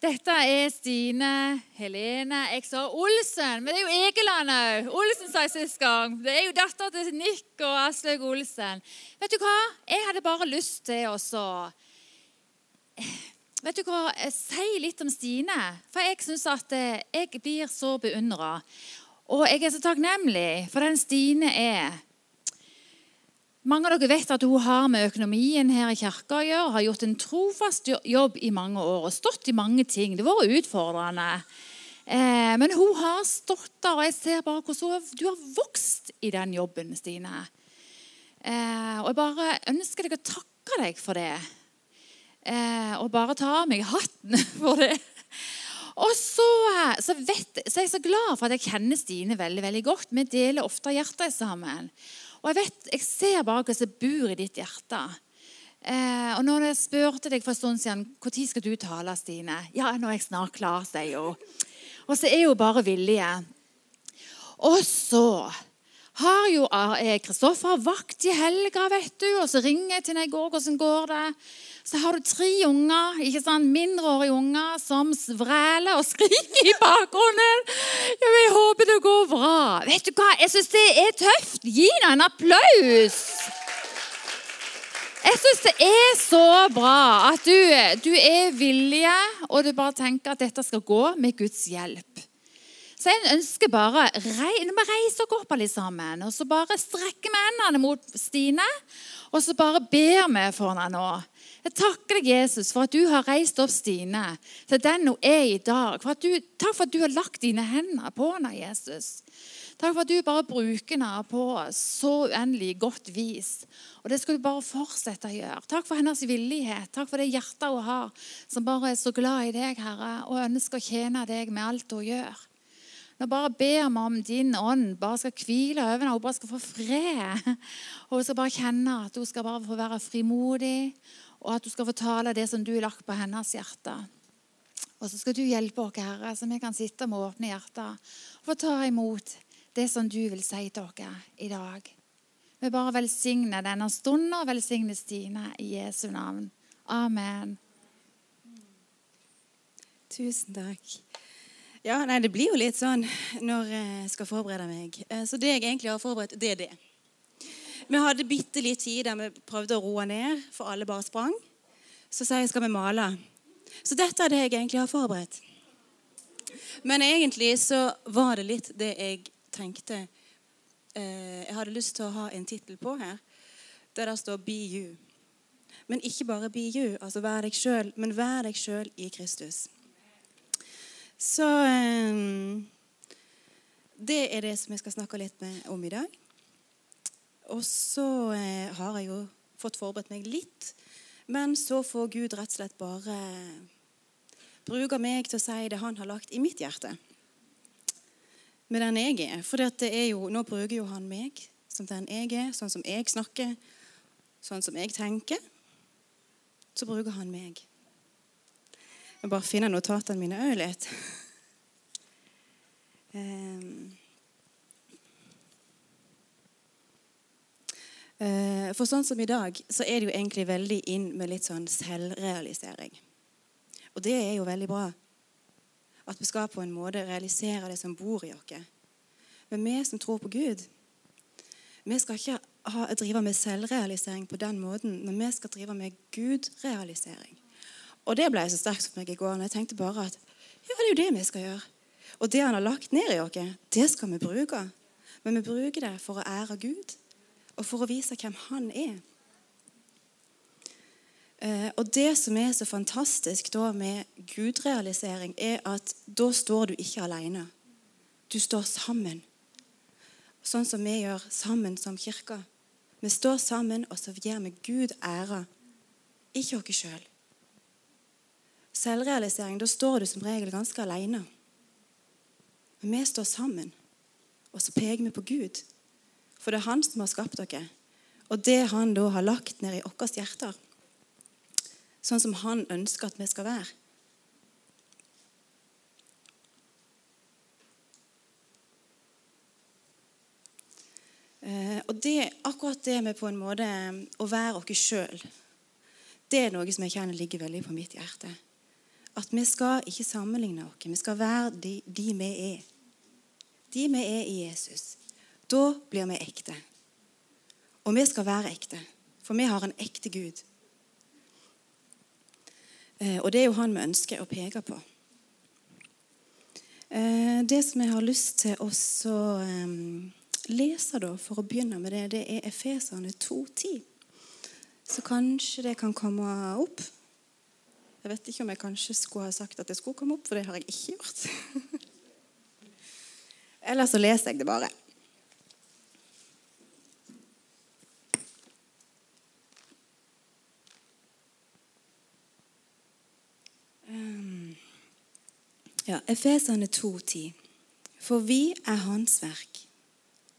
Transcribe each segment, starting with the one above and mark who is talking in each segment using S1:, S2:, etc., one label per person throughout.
S1: Dette er Stine Helene Jeg sa Olsen, men det er jo Egeland òg. Olsen sa jeg sist gang. Det er jo datter til Nick og Aslaug Olsen. Vet du hva? Jeg hadde bare lyst til å Vet du hva? Si litt om Stine. For jeg syns at eh, jeg blir så beundra. Og jeg er så takknemlig for den Stine er. Mange av dere vet at hun har med økonomien her i kirka å gjøre. Har gjort en trofast jobb i mange år og stått i mange ting. Det har vært utfordrende. Eh, men hun har stått der, og jeg ser bare hvordan du har vokst i den jobben, Stine. Eh, og jeg bare ønsker deg å takke deg for det. Eh, og bare ta av meg hatten for det. Og så, så, vet, så, er jeg så glad for at jeg kjenner Stine veldig veldig godt. Vi deler ofte hjertet sammen. Og jeg vet, jeg ser bare hva som bor i ditt hjerte. Eh, og når jeg spurte deg for en stund siden når skal du tale, Stine Ja, nå er jeg snart klar, sier hun. Og så er hun bare villige. Og så har jo Kristoffer eh, vakt i helga, vet du. Og så ringer jeg til henne i går. Hvordan går det? Så har du tre unger, ikke sant, mindreårige unger som vræler og skriker i bakgrunnen. Ja, jeg håper det går bra. Vet du hva, jeg syns det er tøft. Gi henne en applaus. Jeg syns det er så bra at du, du er villig, og du bare tenker at dette skal gå med Guds hjelp. Så jeg ønsker bare Når vi reise oss opp alle sammen, og så bare strekker vi hendene mot Stine, og så bare ber vi for henne nå. Jeg takker deg, Jesus, for at du har reist opp Stine til den hun er i dag. For du, takk for at du har lagt dine hender på henne, Jesus. Takk for at du bare bruker henne på så uendelig godt vis. Og det skal du bare fortsette å gjøre. Takk for hennes villighet. Takk for det hjertet hun har, som bare er så glad i deg, Herre, og ønsker å tjene deg med alt hun gjør. Nå bare ber vi om din ånd bare skal hvile over henne. Hun bare skal få fred. Og hun skal bare kjenne at hun skal bare få være frimodig og at du skal fortale det som du har lagt på hennes hjerte. Og så skal du hjelpe oss, Herre, så vi kan sitte med åpne hjerter og få ta imot det som du vil si til oss i dag. Vi bare velsigner denne stunden og velsigner Stine i Jesu navn. Amen.
S2: Tusen takk. Ja, nei, Det blir jo litt sånn når jeg skal forberede meg. Eh, så det jeg egentlig har forberedt, det er det. Vi hadde bitte litt tid der vi prøvde å roe ned, for alle bare sprang. Så sa jeg skal vi male. Så dette er det jeg egentlig har forberedt. Men egentlig så var det litt det jeg tenkte eh, Jeg hadde lyst til å ha en tittel på her, der det står 'Be you'. Men ikke bare 'be you', altså vær deg sjøl, men vær deg sjøl i Kristus. Så eh, Det er det som jeg skal snakke litt om i dag. Og så eh, har jeg jo fått forberedt meg litt. Men så får Gud rett og slett bare bruke meg til å si det han har lagt i mitt hjerte. Med den jeg er. For nå bruker jo han meg som den jeg er, sånn som jeg snakker, sånn som jeg tenker. Så bruker han meg. Jeg bare finne notatene mine òg litt. Um, Eh, for sånn som i dag, så er det jo egentlig veldig inn med litt sånn selvrealisering. Og det er jo veldig bra. At vi skal på en måte realisere det som bor i oss. Men vi som tror på Gud, vi skal ikke ha, drive med selvrealisering på den måten, men vi skal drive med Gud-realisering. Og det ble så sterkt for meg i går. når Jeg tenkte bare at ja, det er jo det vi skal gjøre. Og det han har lagt ned i oss, det skal vi bruke. Men vi bruker det for å ære Gud og for å vise hvem han er. Eh, og Det som er så fantastisk da med gudrealisering, er at da står du ikke alene. Du står sammen. Sånn som vi gjør sammen som kirke. Vi står sammen, og så gir vi Gud ære, ikke oss sjøl. Selvrealisering, da står du som regel ganske alene. Men vi står sammen, og så peker vi på Gud. For det er han som har skapt dere. Og det han da har lagt ned i våre hjerter. Sånn som han ønsker at vi skal være. Eh, og det, akkurat det med på en måte å være oss sjøl, det er noe som jeg kjenner ligger veldig på mitt hjerte. At vi skal ikke sammenligne oss. Vi skal være de, de vi er. De vi er i Jesus. Da blir vi ekte. Og vi skal være ekte, for vi har en ekte Gud. Eh, og det er jo han vi ønsker å peke på. Eh, det som jeg har lyst til å eh, lese, da, for å begynne med det, det er Efeserne 2,10. Så kanskje det kan komme opp. Jeg vet ikke om jeg kanskje skulle ha sagt at det skulle komme opp, for det har jeg ikke gjort. Eller så leser jeg det bare. Um, ja, Efesene 2,10. For vi er Hans verk,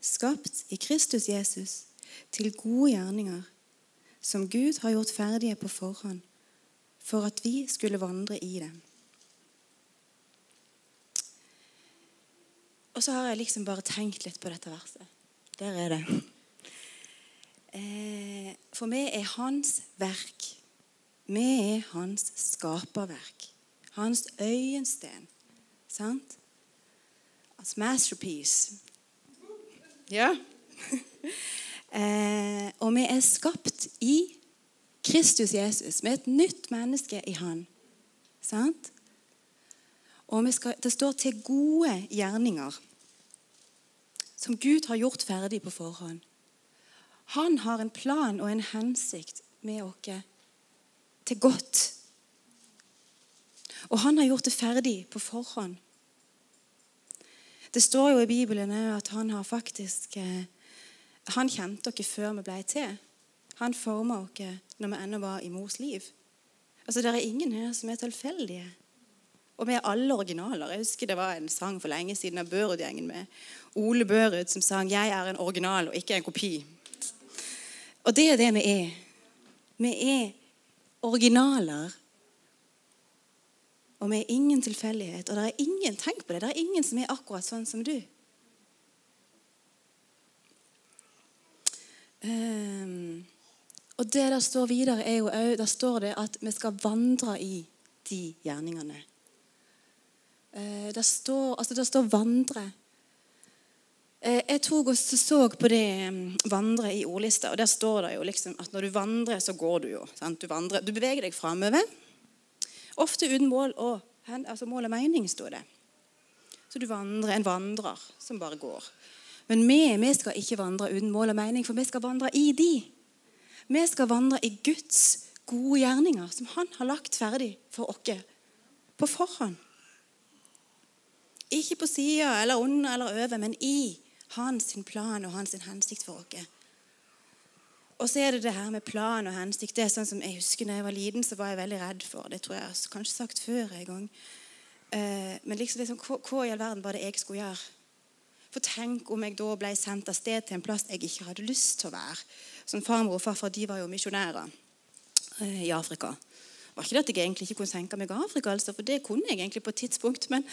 S2: skapt i Kristus Jesus til gode gjerninger, som Gud har gjort ferdige på forhånd, for at vi skulle vandre i dem. Og så har jeg liksom bare tenkt litt på dette verset. Der er det. Eh, for vi er hans verk. Vi er hans skaperverk. Hans øyensten. Sant? Hans masterpiece. Ja. eh, og vi er skapt i Kristus Jesus. Vi er et nytt menneske i Han. Sant? Og skal, det står 'til gode gjerninger' som Gud har gjort ferdig på forhånd. Han har en plan og en hensikt med oss til godt. Og han har gjort det ferdig på forhånd. Det står jo i Bibelen at han har faktisk eh, Han kjente dere før vi ble til. Han forma oss når vi ennå var i mors liv. Altså, Det er ingen her som er tilfeldige. Og vi er alle originaler. Jeg husker Det var en sang for lenge siden av Børud-gjengen med Ole Børud som sang 'Jeg er en original og ikke en kopi'. Og det er det vi er. Vi er originaler. Og vi er ingen tilfeldighet. Og det er ingen tenk på det, det er ingen som er akkurat sånn som du. Um, og det der står videre, er jo òg Der står det at vi skal vandre i de gjerningene. Der det, står, altså det står 'vandre'. Eh, jeg tok og så på det mm, vandre i ordlista, og der står det jo liksom at når du vandrer, så går du jo. Du, vandrer, du, beveger deg framover. Ofte uten mål og, altså mål og mening, står det. Så du vandrer, en vandrer som bare går. Men vi, vi skal ikke vandre uten mål og mening, for vi skal vandre i de. Vi skal vandre i Guds gode gjerninger, som Han har lagt ferdig for oss på forhånd. Ikke på sida eller under eller over, men i hans plan og hans hensikt for oss. Og så er det det her med plan og hensikt. Det er sånn som Jeg husker da jeg var liten, så var jeg veldig redd for det. tror jeg har kanskje sagt før en gang. Eh, men liksom, liksom hva, hva, i all verden var det jeg skulle gjøre? For tenk om jeg da ble sendt av sted til en plass jeg ikke hadde lyst til å være. Som farmor og farfar de var jo misjonærer eh, i Afrika. Det var ikke det at jeg egentlig ikke kunne tenke meg Afrika, altså, for det kunne jeg egentlig på et tidspunkt. Men,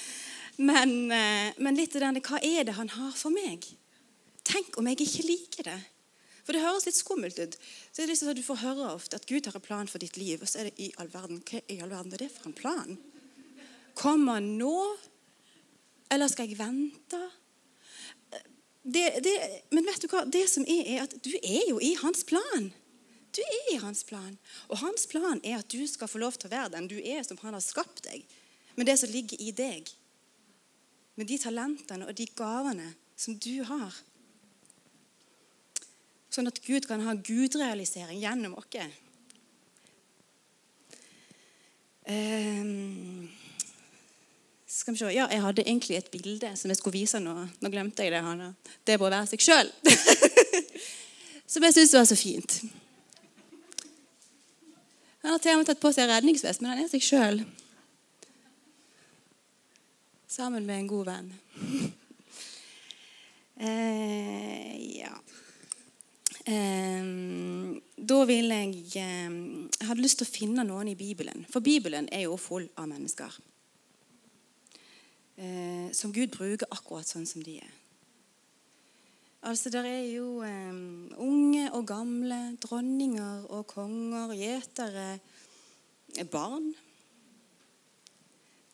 S2: men, eh, men litt av denne Hva er det han har for meg? Tenk om jeg ikke liker det. For det høres litt skummelt ut. Så er det sånn at Du får høre ofte at Gud har en plan for ditt liv. Og så er det i all verden, hva i all verden er det for en plan? Kommer han nå? Eller skal jeg vente? Det, det, men vet du hva? Det som er, er at du er jo i hans plan. Du er i hans plan. Og hans plan er at du skal få lov til å være den du er som han har skapt deg. Med det som ligger i deg med de talentene og de gavene som du har. Sånn at Gud kan ha gudrealisering gjennom oss. Um, skal vi se. Ja, jeg hadde egentlig et bilde som jeg skulle vise nå. Nå glemte jeg det. Hanna. Det å være seg sjøl. som jeg syns var så fint. Han har til og med tatt på seg redningsvest, men han er seg sjøl sammen med en god venn. eh, ja. Eh, da vil jeg eh, Jeg hadde lyst til å finne noen i Bibelen. For Bibelen er jo full av mennesker. Eh, som Gud bruker akkurat sånn som de er. Altså, Der er jo eh, unge og gamle, dronninger og konger, gjetere, barn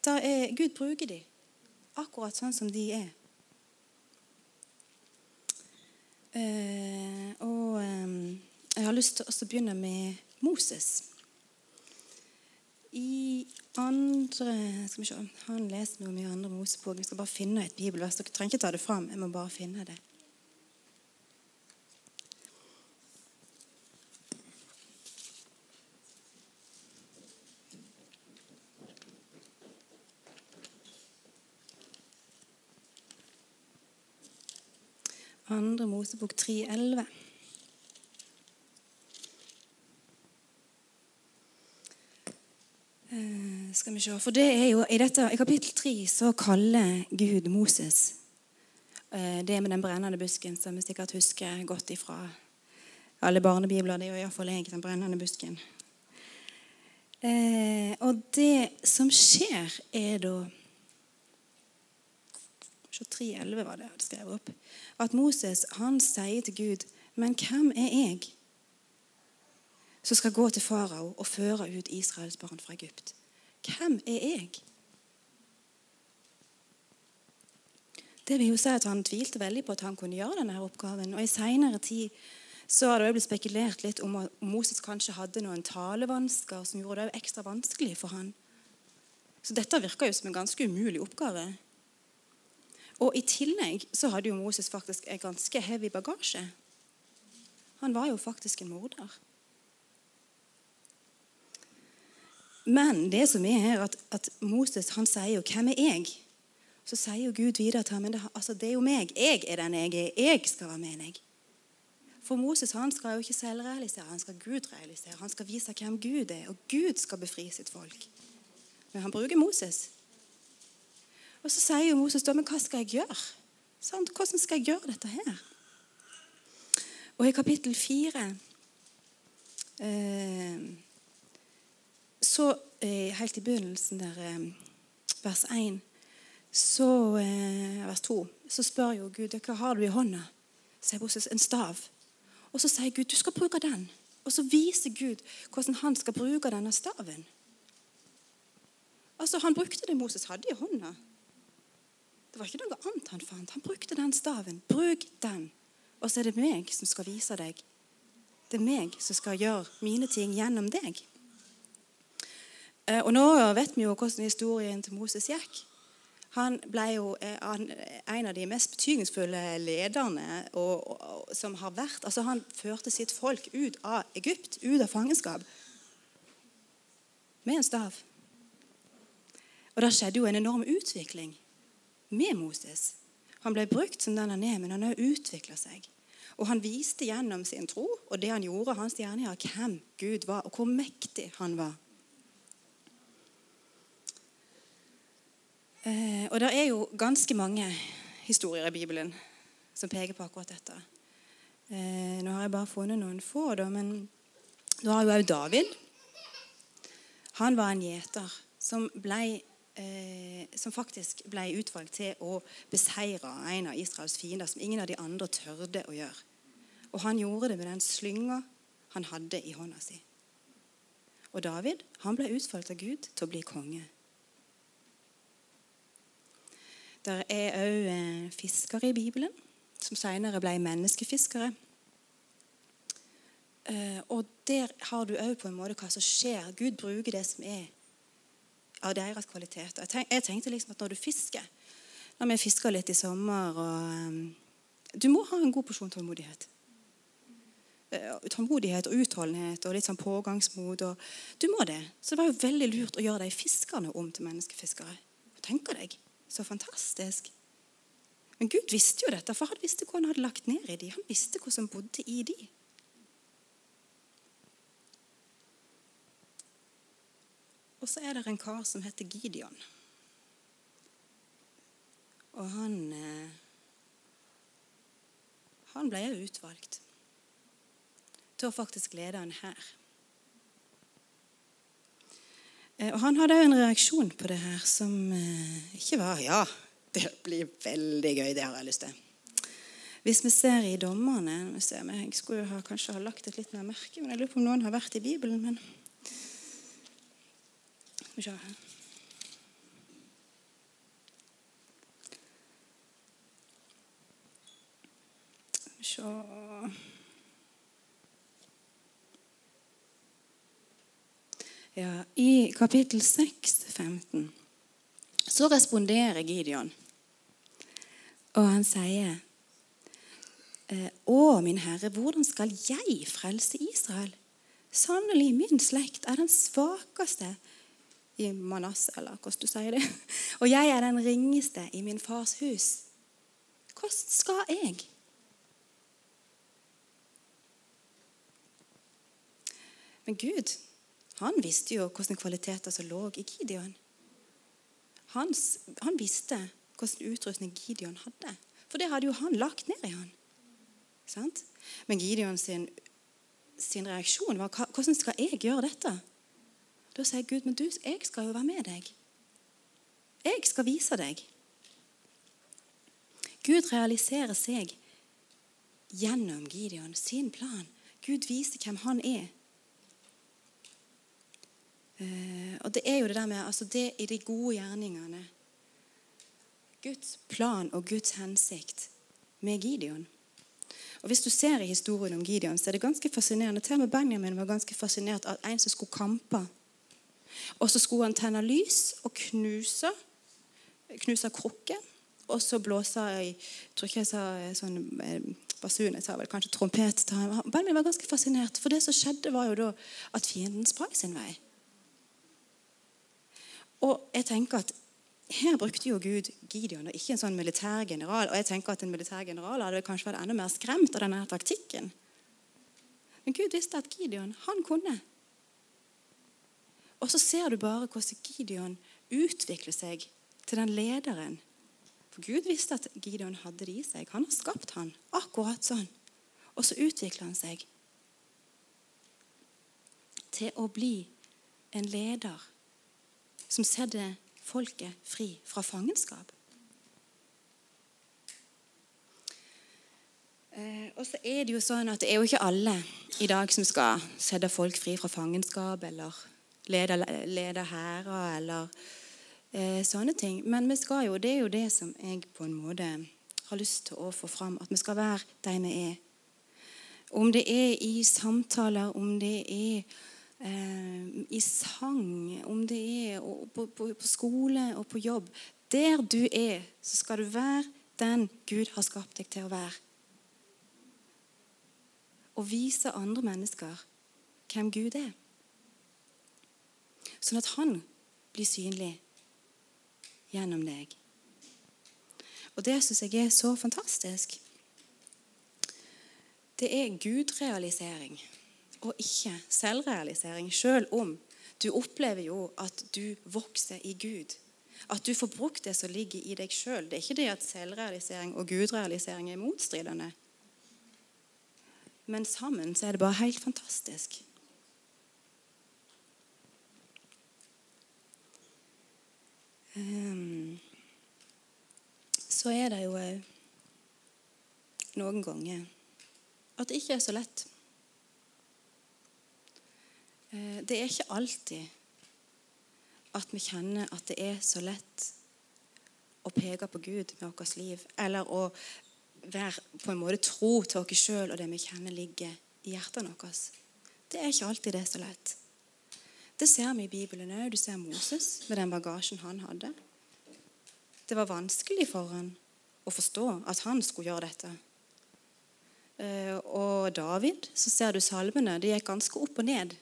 S2: da er Gud bruker de akkurat sånn som de er. Eh, og eh, jeg har lyst til å begynne med Moses. I andre skal vi se, Han leser noe mye andre Mosebok. Jeg skal bare finne et bibelvers. Dere trenger ikke ta det fram. Jeg må bare finne det. Andre Mosebok 3,11. Skal vi se. For det er jo, i, dette, I kapittel 3 så kaller Gud Moses eh, det med den brennende busken, som vi sikkert husker godt ifra alle barnebibler. Det er jo iallfall jeg, den brennende busken. Eh, og det som skjer, er da 3.11 var det jeg hadde skrevet opp. At Moses han sier til Gud, 'Men hvem er jeg som skal gå til farao og føre ut Israels barn fra Egypt?' Hvem er jeg? Det vil jo si at Han tvilte veldig på at han kunne gjøre denne oppgaven. Og I senere tid så har det blitt spekulert litt om at Moses kanskje hadde noen talevansker som gjorde det ekstra vanskelig for han. Så dette virker jo som en ganske umulig oppgave. Og I tillegg så hadde jo Moses faktisk en ganske heavy bagasje. Han var jo faktisk en morder. Men det som er her, at, at Moses han sier jo 'Hvem er jeg?' Så sier jo Gud videre til ham men det, altså, det er jo meg. Jeg er den jeg er. Jeg skal være med deg. For Moses han skal jo ikke selvrealisere, han skal Gud realisere. Han skal vise hvem Gud er, og Gud skal befri sitt folk. Men han bruker Moses. Og så sier jo Moses da, men hva skal jeg gjøre? Sånn, hvordan skal jeg gjøre dette her? Og i kapittel fire eh, så eh, Helt i begynnelsen der, eh, vers 1, så, eh, vers 2, så spør jo Gud hva har du i hånda. sier Moses en stav. Og så sier Gud du skal bruke den. Og så viser Gud hvordan han skal bruke denne staven. Altså, Han brukte det Moses hadde i hånda. Det var ikke noe annet han fant. Han brukte den staven. Bruk den. Og så er det meg som skal vise deg. Det er meg som skal gjøre mine ting gjennom deg. Eh, og nå vet vi jo hvordan historien til Moses gikk. Han ble jo eh, en av de mest betydningsfulle lederne og, og, som har vært. Altså Han førte sitt folk ut av Egypt, ut av fangenskap, med en stav. Og det skjedde jo en enorm utvikling med Moses. Han ble brukt som den han er, men han har utvikla seg. Og han viste gjennom sin tro og det han gjorde, hans gjerninger, hvem Gud var, og hvor mektig han var. Eh, og det er jo ganske mange historier i Bibelen som peker på akkurat dette. Eh, nå har jeg bare funnet noen få, da, men du har jo òg David. Han var en gjeter som ble eh, som faktisk ble utvalgt til å beseire en av Israels fiender som ingen av de andre tørde å gjøre. Og han gjorde det med den slynga han hadde i hånda si. Og David han ble utvalgt av Gud til å bli konge. Der er òg eh, fiskere i Bibelen, som senere ble menneskefiskere. Eh, og der har du òg på en måte hva som skjer. Gud bruker det som er av deres kvaliteter. Jeg, tenkte liksom at når du fisker Når vi fisker litt i sommer og, um, Du må ha en god porsjon tålmodighet. Tålmodighet og utholdenhet og litt sånn pågangsmot. Du må det. Så det var jo veldig lurt å gjøre de fiskerne om til menneskefiskere. Tenker deg, så fantastisk. Men Gud visste jo dette, for han visste hva han hadde lagt ned i dem. Han visste hva som bodde i dem. Og så er det en kar som heter Gideon. Og han eh, Han ble jo utvalgt til å faktisk lede en hær. Eh, og han hadde òg en reaksjon på det her som eh, ikke var Ja, det blir veldig gøy. Det har jeg lyst til. Hvis vi ser i dommerne Jeg skulle ha, kanskje ha lagt et litt mer merke, men jeg lurer på om noen har vært i Bibelen. men Skal se her. Skal vi se Ja, I kapittel 6, 15, så responderer Gideon. Og han sier eh, Å, min herre, hvordan skal jeg frelse Israel? Sannelig, min slekt er den svakeste i Manasseh, eller hvordan du sier det. Og jeg er den ringeste i min fars hus. Hvordan skal jeg? Men Gud, han visste jo hvilke kvaliteter som lå i Gideon. Hans, han visste hvilken utrustning Gideon hadde. For det hadde jo han lagt ned i han. Sant? Men Gideon sin, sin reaksjon var hvordan skal jeg gjøre dette? Da sier Gud men du, jeg skal jo være med deg. Jeg skal vise deg. Gud realiserer seg gjennom Gideon, sin plan. Gud viser hvem han er. Eh, og det er jo det der med altså det i de gode gjerningene Guds plan og Guds hensikt med Gideon. Og Hvis du ser i historien om Gideon, så er det ganske fascinerende. Til og med Benjamin var ganske fascinert av en som skulle kampe. Og så skulle han tenne lys og knuse, knuse krukken. Og så blåse i tror ikke jeg sa sånn eh, basun, jeg sa vel kanskje trompet. Benjamin var ganske fascinert, for det som skjedde, var jo da at fienden sprang sin vei. Og jeg tenker at her brukte jo Gud Gideon, og ikke en sånn militær general. Og jeg tenker at en militær general hadde kanskje vært enda mer skremt av denne taktikken. Men Gud visste at Gideon, han kunne. Og så ser du bare hvordan Gideon utvikler seg til den lederen. For Gud visste at Gideon hadde det i seg. Han har skapt han akkurat sånn. Og så utvikler han seg til å bli en leder som setter folket fri fra fangenskap. Eh, og så er Det jo sånn at det er jo ikke alle i dag som skal sette folk fri fra fangenskap eller lede, lede hærer eller eh, sånne ting. Men vi skal jo, det er jo det som jeg på en måte har lyst til å få fram. At vi skal være de vi er. Om det er i samtaler, om det er i sang, om det er på, på, på, skole og på jobb Der du er, så skal du være den Gud har skapt deg til å være. Og vise andre mennesker hvem Gud er. Sånn at han blir synlig gjennom deg. Og det syns jeg er så fantastisk. Det er gudrealisering og ikke selvrealisering, selv om du opplever jo at du vokser i Gud. At du får brukt det som ligger i deg sjøl. Det er ikke det at selvrealisering og gudrealisering er motstridende. Men sammen så er det bare helt fantastisk. Um, så er det jo noen ganger at det ikke er så lett. Eh, det er ikke alltid at vi kjenner at det er så lett å peke på Gud med vårt liv, eller å være på en måte tro til oss sjøl og det vi kjenner ligger i hjertet vårt. Det er ikke alltid det er så lett. Det ser vi i Bibelen òg. Du ser Moses med den bagasjen han hadde. Det var vanskelig for han å forstå at han skulle gjøre dette. Eh, og David, så ser du salmene. De gikk ganske opp og ned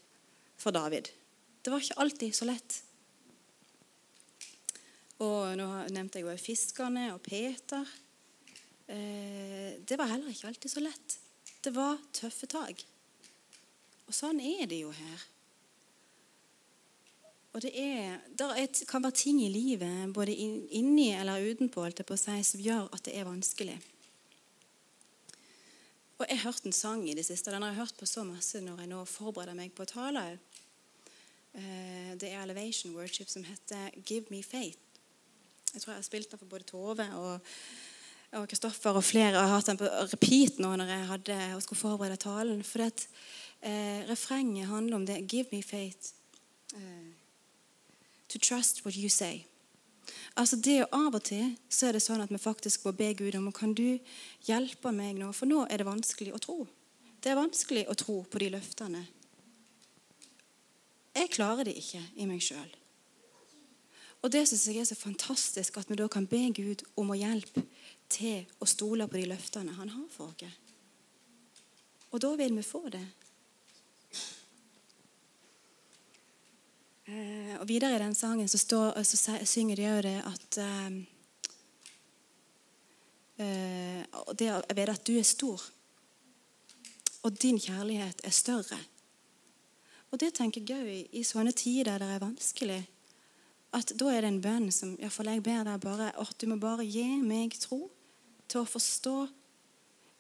S2: for David. Det var ikke alltid så lett. Og nå nevnte jeg jo fiskerne og Peter. Eh, det var heller ikke alltid så lett. Det var tøffe tak. Og sånn er det jo her. Og det, er, det kan være ting i livet, både inni eller utenpå, på seg, som gjør at det er vanskelig. Jeg har hørt en sang i det siste. Den har jeg hørt på så masse når jeg nå forbereder meg på å tale. Eh, det er Elevation Worship som heter 'Give Me Faith'. Jeg tror jeg har spilt den for både Tove og Kristoffer og, flere. Jeg har hatt den på repeat nå når jeg hadde, og skulle forberede talen. For det, eh, refrenget handler om det 'Give me faith'. Eh, to trust what you say. Altså det å Av og til så er det sånn at vi faktisk må be Gud om Kan du hjelpe meg nå? For nå er det vanskelig å tro. Det er vanskelig å tro på de løftene. Jeg klarer det ikke i meg sjøl. Og det syns jeg er så fantastisk at vi da kan be Gud om å hjelpe til å stole på de løftene han har for oss. Og da vil vi få det. Og Videre i den sangen så, står, så synger de òg det at eh, eh, det Jeg vet at du er stor, og din kjærlighet er større. Og det tenker jeg òg i, sånne tider der det er vanskelig at da er det en bønn som iallfall jeg ber deg bare at du må bare gi meg tro til å forstå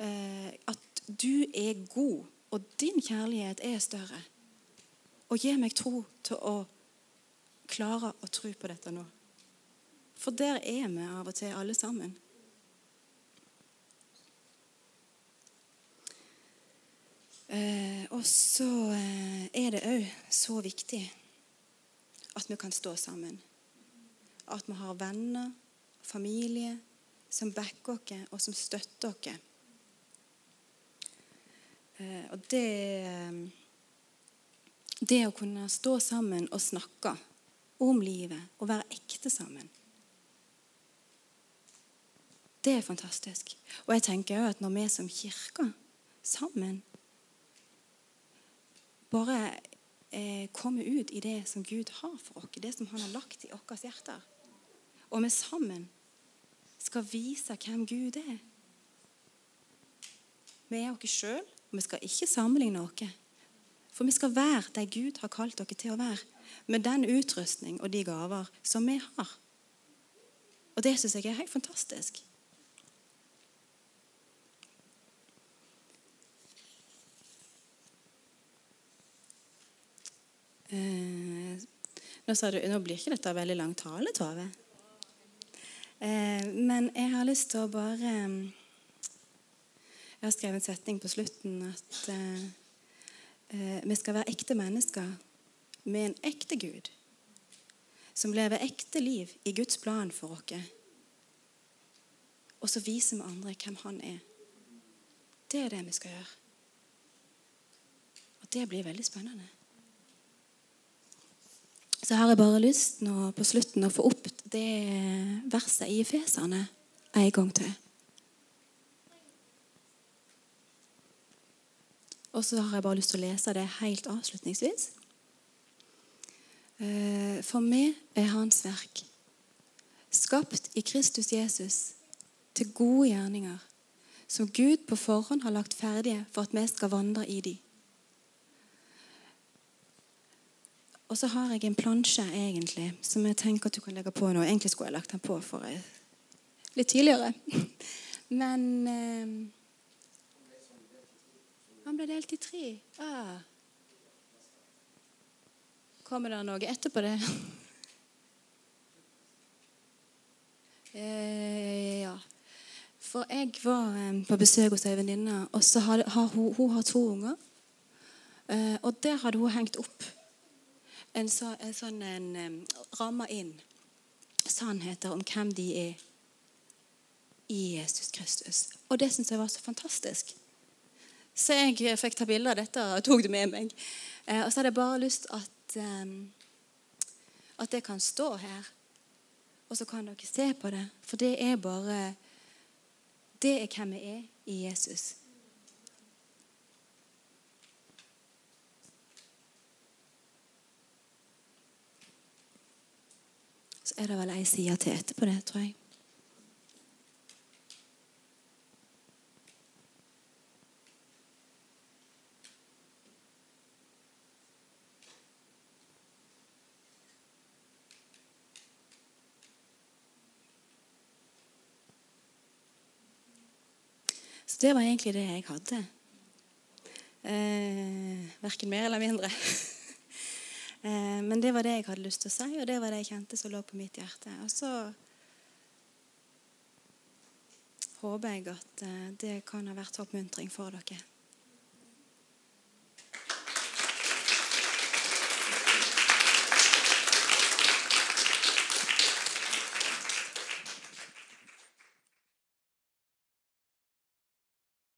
S2: eh, at du er god, og din kjærlighet er større. Og gi meg tro til å klare å tro på dette nå. For der er vi av og til, alle sammen. Eh, og så eh, er det òg så viktig at vi kan stå sammen. At vi har venner, familie, som backer oss, og som støtter oss. Eh, og det Det å kunne stå sammen og snakke om livet og være ekte sammen det er fantastisk. Og jeg tenker jo at når vi som kirke sammen bare eh, kommer ut i det som Gud har for oss, det som han har lagt i våre hjerter. Og vi sammen skal vise hvem Gud er. Vi er oss sjøl, og vi skal ikke sammenligne oss. For vi skal være der Gud har kalt dere til å være, med den utrustning og de gaver som vi har. Og det syns jeg er helt fantastisk. Eh, nå, du, nå, blir ikke dette veldig lang tale, Tove. Eh, men jeg har lyst til å bare Jeg har skrevet en setning på slutten at eh, eh, vi skal være ekte mennesker med en ekte Gud. Som lever ekte liv i Guds plan for oss. Og så viser vi andre hvem han er. Det er det vi skal gjøre. Og det blir veldig spennende så har jeg bare lyst nå på slutten å få opp det verset i Efeserne en gang til. Og så har jeg bare lyst til å lese det helt avslutningsvis. Eh, for vi er Hans verk, skapt i Kristus Jesus til gode gjerninger, som Gud på forhånd har lagt ferdige for at vi skal vandre i de. Og så har jeg en plansje egentlig, som jeg tenker at du kan legge på nå. Egentlig skulle jeg lagt den på for litt tidligere. Men eh, Han ble delt i tre. Ah. Kommer det noe etterpå det? eh, ja. For jeg var eh, på besøk hos ei venninne, og så har, har hun, hun har to unger. Eh, og der hadde hun hengt opp en, så, en sånn en, um, ramme inn sannheter om hvem de er i Jesus Kristus. Og det syns jeg var så fantastisk. Så jeg fikk ta bilde av dette og tok det med meg. Eh, og så hadde jeg bare lyst at um, at det kan stå her. Og så kan dere se på det. For det er bare Det er hvem vi er i Jesus. Så er det vel ei side til etterpå det, tror jeg. Så det var egentlig det jeg hadde. Eh, verken mer eller mindre. Eh, men det var det jeg hadde lyst til å si, og det var det jeg kjente som lå på mitt hjerte. Og så håper jeg at eh, det kan ha vært oppmuntring for dere.